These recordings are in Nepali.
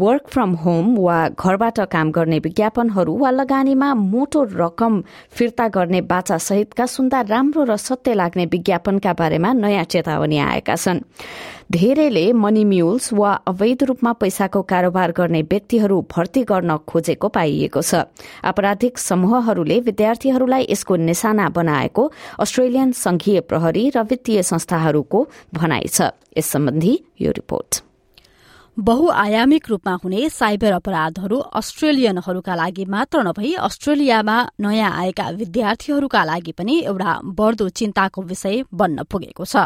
वर्क फ्रम होम वा घरबाट काम गर्ने विज्ञापनहरू वा लगानीमा मोटो रकम फिर्ता गर्ने बाचा सहितका सुन्दा राम्रो र सत्य लाग्ने विज्ञापनका बारेमा नयाँ चेतावनी आएका छन्। धेरैले मनी म्युल्स वा अवैध रूपमा पैसाको कारोबार गर्ने व्यक्तिहरू भर्ती गर्न खोजेको पाइएको छ। आपराधिक समूहहरूले विद्यार्थीहरूलाई यसको निशाना बनाएको अस्ट्रेलियन संघीय प्रहरी र वित्तीय संस्थाहरूको भनाइ छ। यस सम्बन्धी यो रिपोर्ट। बहुआयामिक रूपमा हुने साइबर अपराधहरू अस्ट्रेलियनहरूका लागि मात्र नभई अस्ट्रेलियामा नयाँ आएका विद्यार्थीहरूका लागि पनि एउटा बढ़दो चिन्ताको विषय बन्न पुगेको छ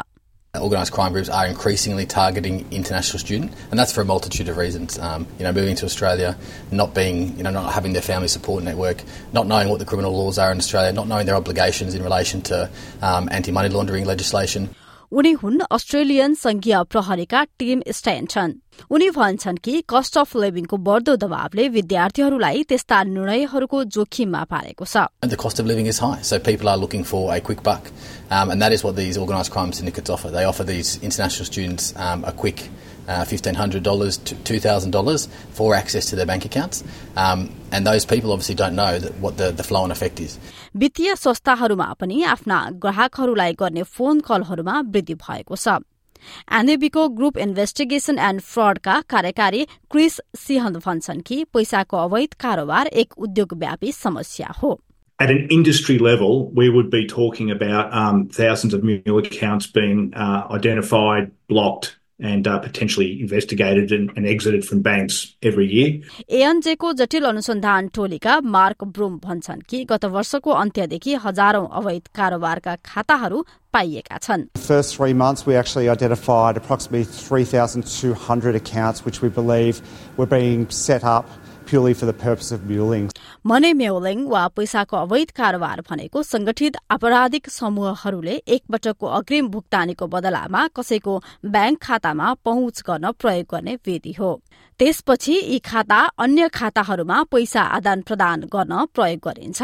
Organised crime groups are increasingly targeting international students, and that's for a multitude of reasons. Um, you know, moving to Australia, not being, you know, not having their family support network, not knowing what the criminal laws are in Australia, not knowing their obligations in relation to um, anti-money laundering legislation. उनी हुन् अस्ट्रेलियन संघीय प्रहरीका टिम स्ट्यान्टन उनी भन्छन् कि कस्ट अफ लिभिङको बढ्दो दबावले विद्यार्थीहरूलाई त्यस्ता निर्णयहरूको जोखिममा पारेको छ The cost of living is high, so people are looking for a quick buck, um, and that is what these organised crime syndicates offer. They offer these international students um, a quick uh, $1,500 to $2,000 for access to their bank accounts. Um, and those people obviously don't know that what the, the flow and effect is. वित्तीय संस्थाहरूमा पनि आफ्ना ग्राहकहरूलाई गर्ने फोन कलहरूमा वृद्धि भएको छ एनएबीको ग्रुप इन्भेस्टिगेशन एण्ड फ्रडका कार्यकारी क्रिस सिहन भन्छन् कि पैसाको अवैध कारोबार एक उद्योगव्यापी समस्या हो At an industry level, we would be talking about um, thousands of mule accounts being uh, identified, blocked, and uh, potentially investigated and, and, exited from banks every year. एएनजेको जटिल अनुसन्धान टोलीका मार्क ब्रुम भन्छन् कि गत वर्षको अन्त्यदेखि हजारौं अवैध कारोबारका खाताहरू पाइएका छन्. First three months we actually identified approximately 3,200 accounts which we believe were being set up purely for the purpose of muling. Money muling वा पैसाको अवैध कारोबार भनेको संगठित आपराधिक समूहहरूले एकपटकको अग्रिम भुक्तानीको बदलामा कसैको ब्याङ्क खातामा पहुँच गर्न प्रयोग गर्ने विधि हो। त्यसपछि यी खाता अन्य खाताहरूमा पैसा आदान प्रदान गर्न प्रयोग गरिन्छ।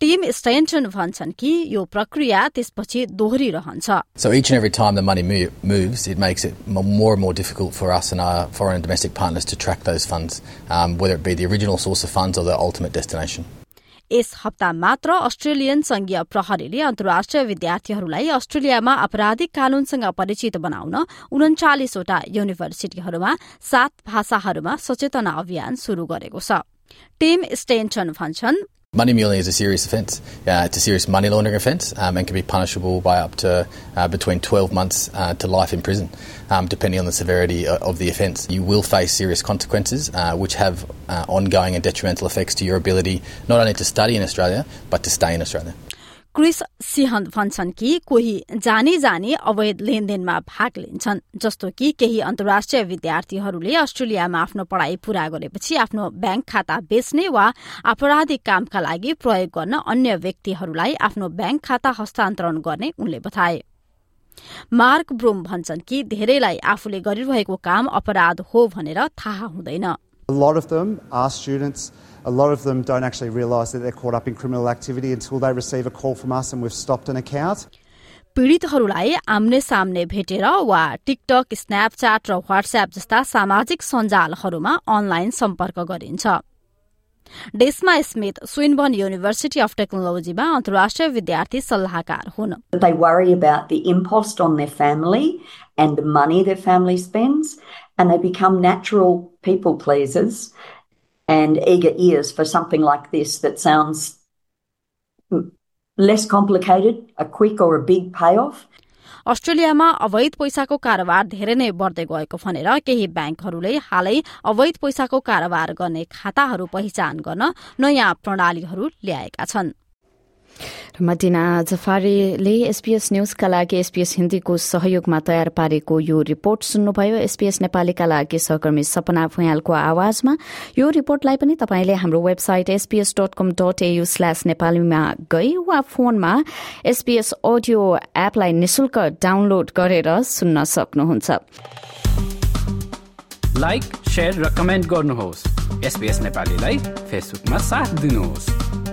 टिम स्टेन्टन भन्छन् कि यो प्रक्रिया त्यसपछि दोहोरिरहन्छ So each and every time the money moves, it makes it more and more difficult for us and our foreign and domestic partners to track those funds, um, whether it be the original source of funds or the ultimate destination. यस हप्ता मात्र अस्ट्रेलियन संघीय प्रहरीले अन्तर्राष्ट्रिय विद्यार्थीहरूलाई अस्ट्रेलियामा आपराधिक कानूनसँग परिचित बनाउन उन्चालिसवटा युनिभर्सिटीहरूमा सात भाषाहरूमा सचेतना अभियान शुरू गरेको छ टिम स्टेन्टन भन्छन् Money muling is a serious offence. Uh, it's a serious money laundering offence um, and can be punishable by up to uh, between 12 months uh, to life in prison, um, depending on the severity of the offence. You will face serious consequences, uh, which have uh, ongoing and detrimental effects to your ability not only to study in Australia, but to stay in Australia. Chris Sheehan भन्छन् कि कोही जानी जानी अवैध लेनदेनमा भाग लिन्छन् जस्तो कि केही अन्तर्राष्ट्रिय विद्यार्थीहरूले अस्ट्रेलियामा आफ्नो पढ़ाई पूरा गरेपछि आफ्नो ब्याङ्क खाता बेच्ने वा आपराधिक कामका लागि प्रयोग गर्न अन्य व्यक्तिहरूलाई आफ्नो ब्याङ्क खाता हस्तान्तरण गर्ने उनले बताए। मार्क ब्रोम भन्छन् कि धेरैलाई आफूले गरिरहेको काम अपराध हो भनेर थाहा हुँदैन। A lot of them are students a lot of them don't actually realise that they're caught up in criminal activity until they receive a call from us and we've stopped an account. पीड़ितहरूलाई आम्ने सामने भेटेर वा टिकटक स्न्यापच्याट र व्हाट्सएप जस्ता सामाजिक सञ्जालहरूमा अनलाइन सम्पर्क गरिन्छ Desma Smith Swinburne University of टेक्नोलोजीमा अन्तर्राष्ट्रिय विद्यार्थी सल्लाहकार हुन् They worry about the impost on their family and the money their family spends and they become natural people pleasers and eager ears for something like this that sounds less complicated, a quick or a big payoff. अस्ट्रेलियामा अवैध पैसाको कारोबार धेरै नै बढ्दै गएको भनेर केही ब्याङ्कहरूले हालै अवैध पैसाको कारोबार गर्ने खाताहरू पहिचान गर्न नयाँ प्रणालीहरू ल्याएका छन् मदिना जफारीले एसपीएस न्यूजका लागि एसपीएस हिन्दीको सहयोगमा तयार पारेको यो रिपोर्ट सुन्नुभयो एसपीएस नेपालीका लागि सहकर्मी सपना भुयालको आवाजमा यो रिपोर्टलाई पनि तपाईँले हाम्रो website SBS dot com dot AU slash नेपालीमा गई वा फोनमा एसपीएस अडियो एपलाई निशुल्क डाउनलोड गरेर सुन्न सक्नुहुन्छ लाइक र कमेन्ट गर्नुहोस् नेपालीलाई फेसबुकमा साथ दिनुहोस्